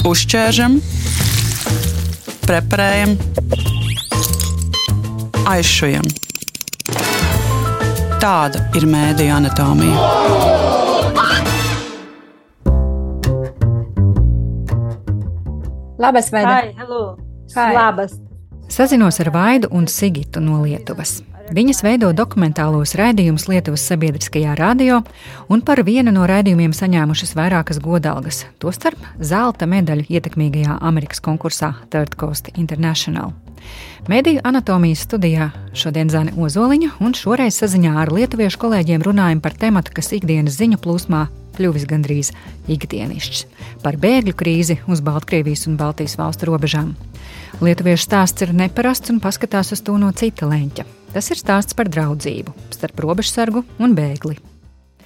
Uzķēršam, preparējam, aizšujam. Tāda ir mēdīņa anatomija. Labas, Vaida! Hi, hello! Hi. Labas! Sazinos ar Vaidu un Sigitu no Lietuvas. Viņas veido dokumentālos raidījumus Lietuvas sabiedriskajā radio un par vienu no raidījumiem saņēmušas vairākas godalgas, tostarp zelta medaļu ietekmīgajā Amerikas konkursā Third Coast International. Mēdīju anatomijas studijā šodien Zana Ozoliņa un šoreiz saziņā ar lietuviešu kolēģiem runājam par tematu, kas ikdienas ziņu plūsmā kļuvis gandrīz ikdienišķs - par bēgļu krīzi uz Baltkrievijas un Baltijas valstu robežām. Lietuviešu stāsts ir neparasts un paskatās uz to no cita leņķa. Tas ir stāsts par draudzību starp robežsargu un bēgli.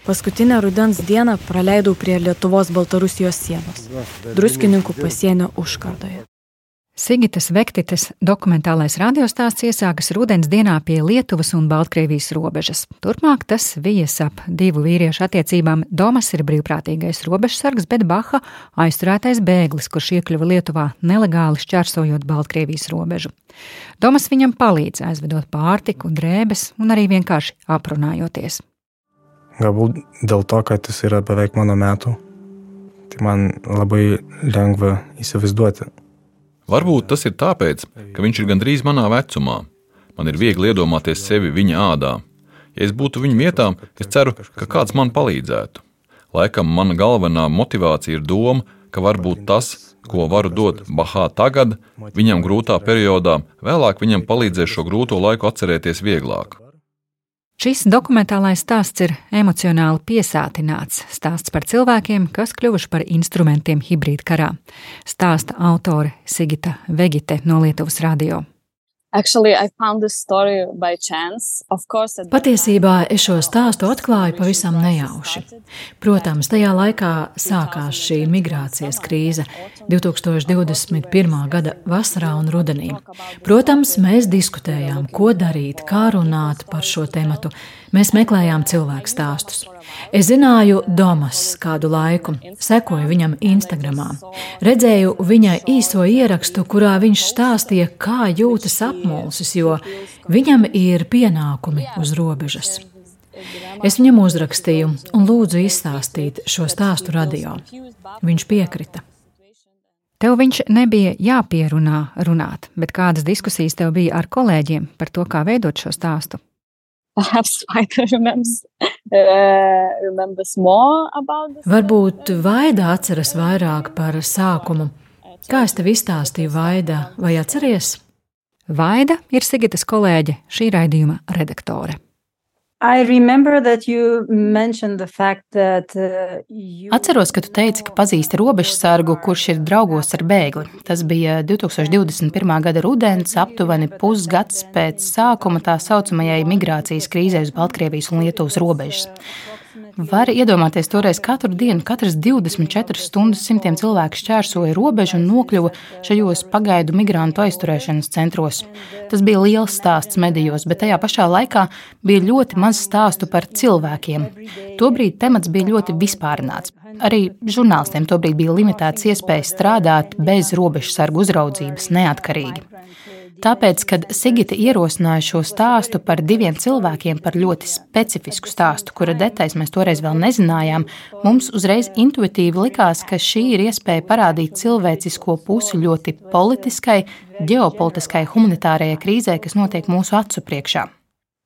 Paskutinę rudens dieną praleidau prie Lietuvos-Baltarusijos sienos, druskininkų pasienio užkardoje. Sigitas Vektites dokumentālais radiostāsts iesākas rudens dienā pie Lietuvas un Baltkrievijas robežas. Turpmāk tas vijas ap divu vīriešu attiecībām. Domas ir brīvprātīgais robežsargs, bet Baha aizturētais bēglis, kurš iekļuva Lietuvā nelegāli šķērsojot Baltkrievijas robežu. Domas viņam palīdz aizvedot pārtiku, drēbes un arī vienkārši aprunājoties. Galbūt dėl to, kad tas yra beveik mano metų, tai man labai lengva įsivaizduoti. Varbūt tas ir tāpēc, ka viņš ir gandrīz manā vecumā. Man ir viegli iedomāties sevi viņa ādā. Ja es būtu viņa vietā, es ceru, ka kāds man palīdzētu. Laikam mana galvenā motivācija ir doma, ka varbūt tas, ko varu dot Bahā tagad, viņam grūtā periodā, vēlāk viņam palīdzēs šo grūto laiku atcerēties vieglāk. Šis dokumentālais stāsts ir emocionāli piesātināts. Stāsts par cilvēkiem, kas kļuvuši par instrumentiem hibrīda karā. Stāsta autore Sigita Vegite no Lietuvas radio. Patiesībā es šo stāstu atklāju pavisam nejauši. Protams, tajā laikā sākās šī migrācijas krīze 2021. gada vasarā un rudenī. Protams, mēs diskutējām, ko darīt, kā runāt par šo tematu. Mēs meklējām cilvēku stāstus. Es zināju Domas kādu laiku, sekoju viņam Instagramā. Redzēju viņa īso ierakstu, kurā viņš stāstīja, kā jūtas apmulsis, jo viņam ir pienākumi uz robežas. Es viņam uzrakstīju un lūdzu izstāstīt šo stāstu radio. Viņš piekrita. Tev viņš nebija jāpierunā runāt, bet kādas diskusijas tev bija ar kolēģiem par to, kā veidot šo stāstu? Perhaps Vaida remembers, uh, remembers more about this. Varbūt Vaida atceras vairāk par sākumu. Kā es tev izstāstīju, Vaida, vai atceries? Vaida ir Sigitas kolēģe, šī raidījuma redaktore. I remember that you mentioned the fact that uh, you Atceros, ka tu teici, ka pazīsti robežsargu, kurš ir draugos ar bēgli. Tas bija 2021. gada rudens, aptuveni pusgads pēc sākuma tā saucamajai migrācijas krīzē uz Baltkrievijas un Lietuvas robežas. Var iedomāties, toreiz katru dienu, katras 24 stundas simtiem cilvēku šķērsoja robežu un nokļuva šajos pagaidu migrantu aizturēšanas centros. Tas bija liels stāsts medijos, bet tajā pašā laikā bija ļoti maz stāstu par cilvēkiem. Tobrīd temats bija ļoti vispārināts. Arī žurnālistiem tobrīd bija limitēts iespējas strādāt bez robežsargu uzraudzības neatkarīgi. Tāpēc, kad Sigita ierosināja šo stāstu par diviem cilvēkiem, par ļoti specifisku stāstu, kura detaļas mēs toreiz vēl nezinājām, mums uzreiz intuitīvi likās, ka šī ir iespēja parādīt cilvēcisko pusi ļoti politiskai, ģeopolitiskai, humanitārajai krīzē, kas notiek mūsu acu priekšā.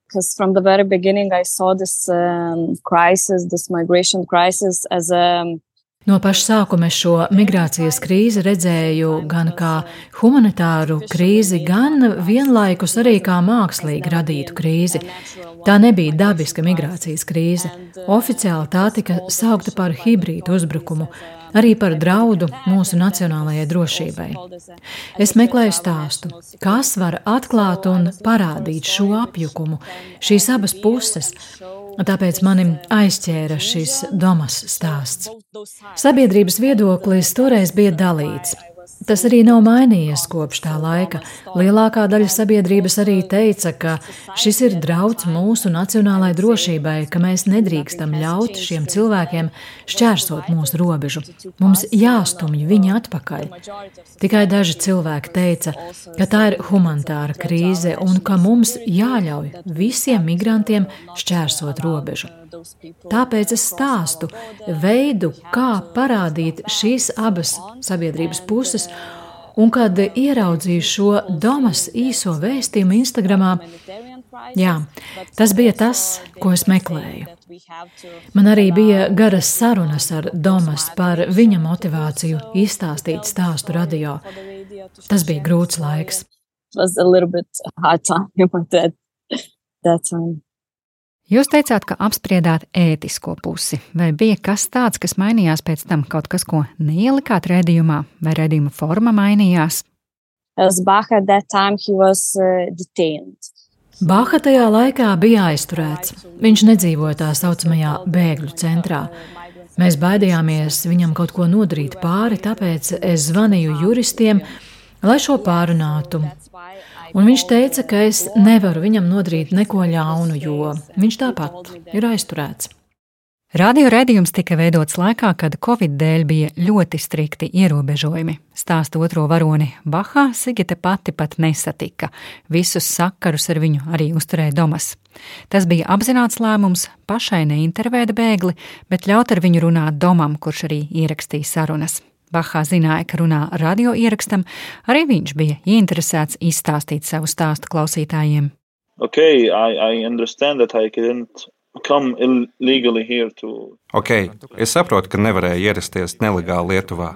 Because from the very beginning, I saw this um, crisis, this migration crisis, as a No paša sākuma es šo migrācijas krīzi redzēju gan kā humanitāru krīzi, gan vienlaikus arī kā mākslīgi radītu krīzi. Tā nebija dabiska migrācijas krīze. Oficiāli tā tika saukta par hibrīdu uzbrukumu, arī par draudu mūsu nacionālajai drošībai. Es meklēju stāstu, kas var atklāt un parādīt šo apjukumu, šīs abas puses. Tāpēc mani aizķēra šis Domas stāsts. Sabiedrības viedoklis toreiz bija dalīts. Tas arī nav mainījies kopš tā laika. Lielākā daļa sabiedrības arī teica, ka šis ir drauds mūsu nacionālajai drošībai, ka mēs nedrīkstam ļaut šiem cilvēkiem šķērsot mūsu robežu. Mums jāstumj viņi atpakaļ. Tikai daži cilvēki teica, ka tā ir humanitāra krīze un ka mums jāļauj visiem migrantiem šķērsot robežu. Tāpēc es stāstu veidu, kā parādīt šīs abas sabiedrības puses. Un, kad ieraudzīju šo Domas īso vēstījumu Instagramā, jā, tas bija tas, ko es meklēju. Man arī bija garas sarunas ar Domas par viņa motivāciju izstāstīt stāstu radio. Tas bija grūts laiks. It was a little bit hard time, but that, that time. Jūs teicāt, ka apspriedāt ētisko pusi. Vai bija kas tāds, kas mainījās pēc tam, kaut kas, ko neielikāt redzējumā, vai redzējuma forma mainījās? Baha uh, Baha tajā laikā bija aizturēts. Viņš nedzīvoja tā saucamajā bēgļu centrā. Mēs baidījāmies viņam kaut ko nodarīt pāri, tāpēc es zvanīju juristiem, lai šo pārunātu. Un viņš teica, ka es nevaru viņam nodarīt neko ļaunu, jo viņš tāpat ir aizturēts. Radio redzējums tika veidots laikā, kad Covid dēļ bija ļoti strikti ierobežojumi. Stāsta otro varoni Bahā Sigita pati pat nesatika. Visus sakarus ar viņu arī uzturēja Domas. Tas bija apzināts lēmums pašai neintervēt bēgli, bet ļaut ar viņu runāt Domam, kurš arī ierakstīja sarunas. Bahā zināja, ka runā radio ierakstam, arī viņš bija ieinteresēts izstāstīt savu stāstu klausītājiem. Okay, I, I to... Ok, es saprotu, ka nevarēju ierasties nelegāli Lietuvā,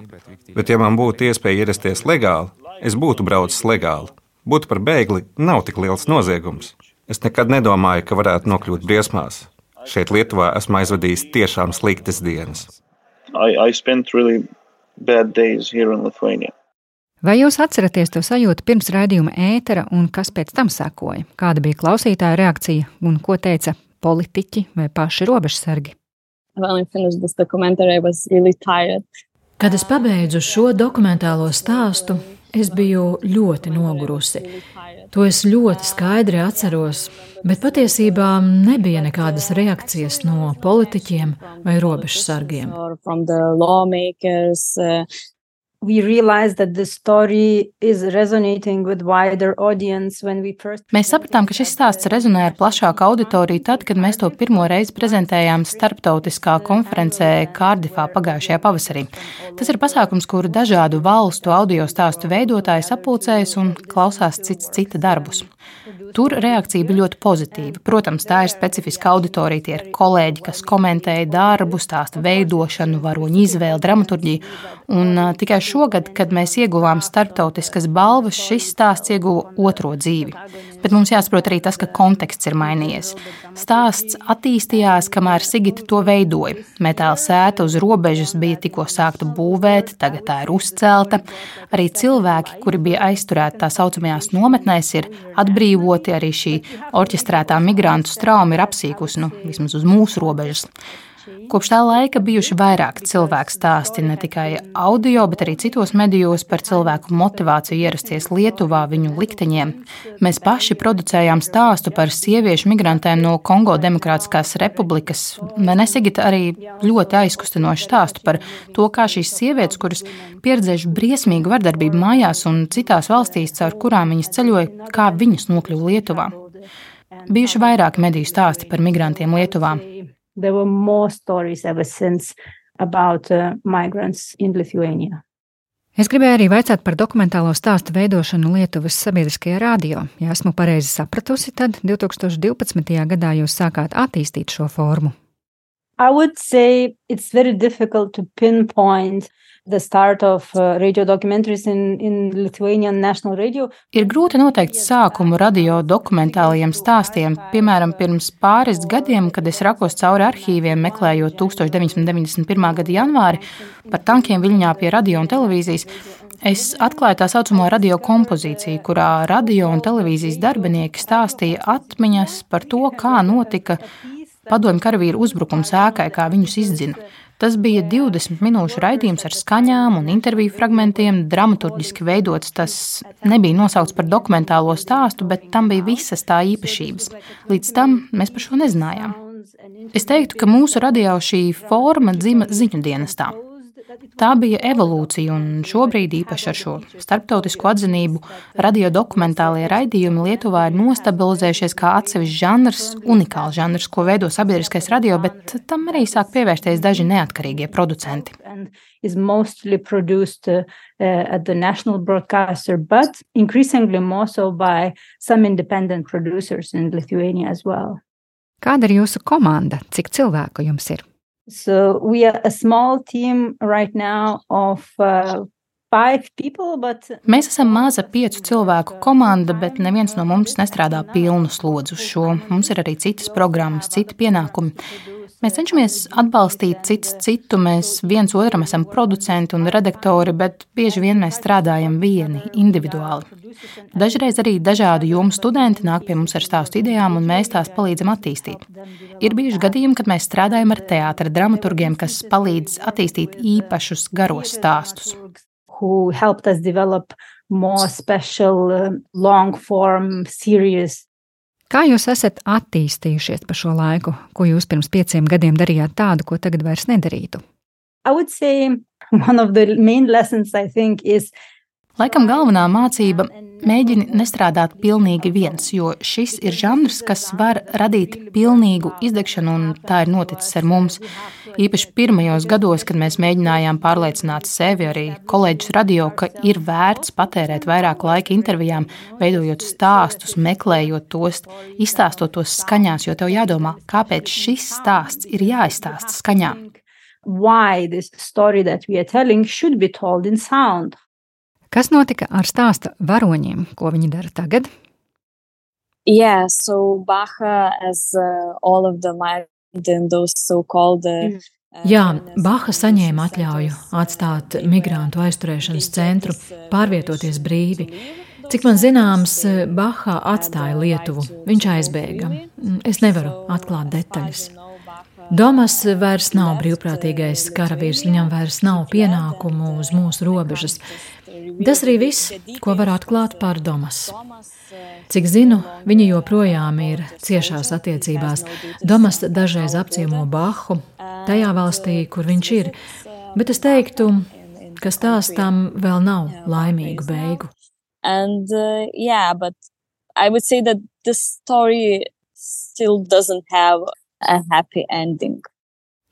bet ja man būtu iespēja ierasties legāli, es būtu braucis legāli. Būt par bēgli nav tik liels noziegums. Es nekad nedomāju, ka varētu nokļūt briesmās. Šeit Lietuvā esmu aizvadījis tiešām sliktas dienas. I, I really bad days here in Lithuania. Vai jūs atceraties to sajūtu pirms raidījuma ētera un kas pēc tam sekoja? Kāda bija klausītāja reakcija un ko teica politiķi vai paši robežsargi? Kad es pabeidzu šo dokumentālo stāstu, es biju ļoti nogurusi. To es ļoti skaidri atceros, bet patiesībā nebija nekādas reakcijas no politiķiem vai robežsargiem Mēs sapratām, ka šis stāsts rezonē ar plašāku auditoriju tad, kad mēs to pirmo reizi prezentējām starptautiskā konferencē Kārdifā pagājušajā pavasarī. Tas ir pasākums, kur dažādu valstu audio stāstu veidotāji sapulcējas un klausās cits cita darbus. Tur reakcija bija ļoti pozitīva. Protams, tā ir specifiska auditorija. Tie ir kolēģi, kas komentēja darbu, stāsta veidošanu, varoņu izvēli, dramaturģiju. Un uh, tikai šogad, kad mēs ieguvām starptautiskas balvas, šis stāsts ieguva otro dzīvi. Bet mums jāsaprot arī tas, ka konteksts ir mainījies. Stāsts attīstījās, kamēr Sigita to veidoja. Metāla sēta uz robežas bija tikko sākta būvēt, tagad tā ir uzcelta. Arī cilvēki, kuri bija aizturēti tā saucamajās nometnēs, ir atbrīvoti. Arī šī orķestrētā migrantu strauma ir apsīkusi, nu, vismaz uz mūsu robežas. Kopš tā laika bijuši vairāki cilvēku stāsti, ne tikai audio, bet arī citos medijos par cilvēku motivāciju ierasties Lietuvā, viņu likteņiem. Mēs paši producējām stāstu par sieviešu migrantēm no Kongo Demokrātiskās republikas. Venesigita arī ļoti aizkustinošu stāstu par to, kā šīs sievietes, kuras pieredzējuši briesmīgu vardarbību mājās un citās valstīs, caur kurām viņas ceļoja, kā viņas nokļuva Lietuvā. Bijuši vairāki mediju stāsti par migrantiem Lietuvā. There were more stories ever since about uh, migrants in Lithuania. Es gribēju arī vaicāt par dokumentālo stāstu veidošanu Lietuvas sabiedriskajā radio. Ja esmu pareizi sapratusi, tad 2012. gadā jūs sākāt attīstīt šo formu. I would say it's very difficult to pinpoint the start of uh, radio documentaries in, in Lithuanian National Radio. Ir grūti noteikt sākumu radio dokumentālajiem stāstiem. Piemēram, pirms pāris gadiem, kad es rakos cauri arhīviem, meklējot 1991. gada janvāri par tankiem Viļņā pie radio un televīzijas, Es atklāju tā saucamo radio kompozīciju, kurā radio un televīzijas darbinieki stāstīja atmiņas par to, kā notika padomju karavīru uzbrukums ēkai, kā viņus izdzina. Tas bija 20 minūšu raidījums ar skaņām un interviju fragmentiem, dramaturgiski veidots. Tas nebija nosaukts par dokumentālo stāstu, bet tam bija visas tā īpašības. Līdz tam mēs par šo nezinājām. Es teiktu, ka mūsu radio šī forma dzima ziņu dienestā. Tā bija evolūcija, un šobrīd, īpaši ar šo starptautisko atzinību, radiodokumentālie raidījumi Lietuvā ir nostabilizējušies kā atsevišķs žanrs, unikāls žanrs, ko veido sabiedriskais radio, bet tam arī sāk pievērsties daži neatkarīgie producenti. Is mostly produced uh, at the national broadcaster, but increasingly more so by some independent producers in Lithuania as well. Kāda ir jūsu komanda? Cik cilvēku jums ir? So we are a small team right now of uh. Mēs esam maza piecu cilvēku komanda, bet neviens no mums nestrādā pilnu slodzi uz šo. Mums ir arī citas programmas, citi pienākumi. Mēs cenšamies atbalstīt cits citu, mēs viens otram esam producenti un redaktori, bet bieži vien mēs strādājam vieni, individuāli. Dažreiz arī dažādu jomu studenti nāk pie mums ar stāstu idejām, un mēs tās palīdzam attīstīt. Ir bijuši gadījumi, kad mēs strādājam ar teātra dramaturgiem, kas palīdz attīstīt īpašus garos stāstus. Who helped us develop more special, uh, long form series Kā jūs esat attīstījušies pa šo laiku, ko jūs pirms pieciem gadiem darījāt tādu, ko tagad vairs nedarītu? Laikam galvenā mācība - mēģini nestrādāt pilnīgi viens, jo šis ir žanrs, kas var radīt pilnīgu izdegšanu, un tā ir noticis ar mums. Īpaši pirmajos gados, kad mēs mēģinājām pārliecināt sevi, arī kolēģus radio, ka ir vērts patērēt vairāk laika intervijām, veidojot stāstus, meklējot tos, izstāstot tos skaņās, jo tev jādomā, kāpēc šis stāsts ir jāizstāsta skaņā. Why this story that we are telling should be told in sound? Kas notika ar stāsta varoņiem, ko viņi dara tagad? Yeah, so Baha, as uh, all of the migrant, those so-called uh, Jā, Baha saņēma atļauju atstāt migrantu aizturēšanas centru, pārvietoties brīvi. Cik man zināms, Baha atstāja Lietuvu. Viņš aizbēga. Es nevaru atklāt detaļas. Domas vairs nav brīvprātīgais karavīrs, viņam vairs nav pienākumu uz mūsu robežas. Tas arī viss, ko var atklāt par Domas. Cik zinu, viņa joprojām ir ciešās attiecībās. Domas dažreiz apciemo Bahu, tajā valstī, kur viņš ir, bet es teiktu, ka stāstam vēl nav laimīgu beigu. And, uh, yeah, but I would say that the story still doesn't have a happy ending.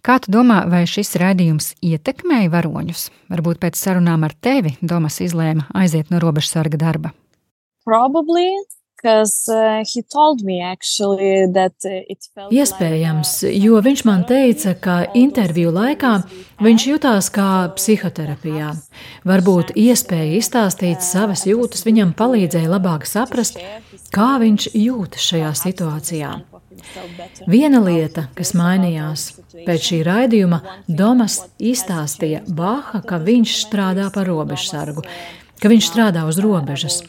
Kā tu domā, vai šis raidījums ietekmēja varoņus? Varbūt pēc sarunām ar tevi Domas izlēma aiziet no robežsarga darba. Probably. Uh, uh, Iespējams, jo viņš man teica, ka interviju laikā viņš jutās kā psihoterapijā. Varbūt iespēja izstāstīt savas jūtas viņam palīdzēja labāk saprast, kā viņš jūtas šajā situācijā. Viena lieta, kas mainījās pēc šī raidījuma, Domas izstāstīja Baha, ka viņš strādā par robežsargu, ka viņš strādā uz robežas,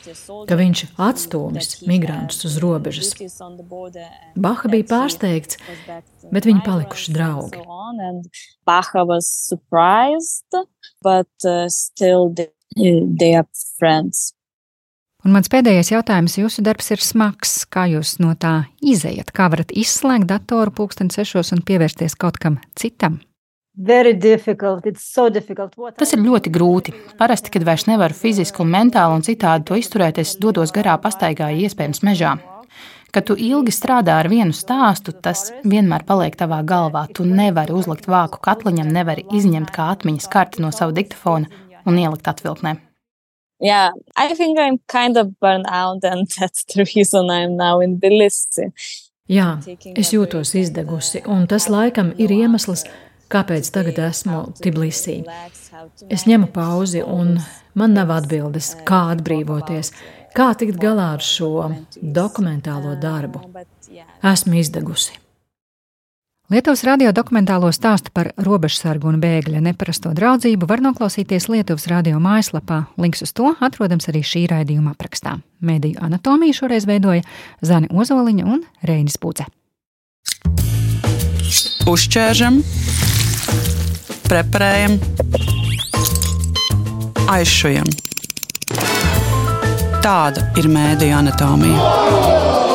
ka viņš atstūmis migrantus uz robežas. Baha bija pārsteigts, bet viņi palikuši draugi. Baha was surprised, but uh, still they are friends. Un mans pēdējais jautājums, jūsu darbs ir smags. Kā jūs no tā izējat? Kā varat izslēgt datoru pulksteni sešos un pievērsties kaut kam citam? So Tas ir ļoti grūti. Parasti, kad vairs nevaru fiziski un mentāli un citādi to izturēt, es dodos garā pastaigā, iespējams, mežā. Kad tu ilgi strādā ar vienu stāstu, tas vienmēr paliek tavā galvā. Tu nevari uzlikt vāku katliņam, nevari izņemt kā atmiņas karti no sava diktafona un ielikt atvilknē yeah, I think I'm kind of burnt out, and that's the reason I'm now in Tbilisi. Jā, es jūtos izdegusi, un tas laikam ir iemesls, kāpēc tagad esmu Tbilisī. Es ņemu pauzi, un man nav atbildes, kā atbrīvoties, kā tikt galā ar šo dokumentālo darbu. Esmu izdegusi. Lietuvas radio dokumentālo stāstu par robežsargu un bēgļa neparasto draudzību var noklausīties Lietuvas radio mājaslapā. Links uz to atrodams arī šī raidījuma aprakstā. Mēdīju anatomiju šoreiz veidoja Zani Ozoliņa un Reinis Pūce. Uzķēršam! preparējam, aizšujam. Tāda ir mēdīņa anatomija.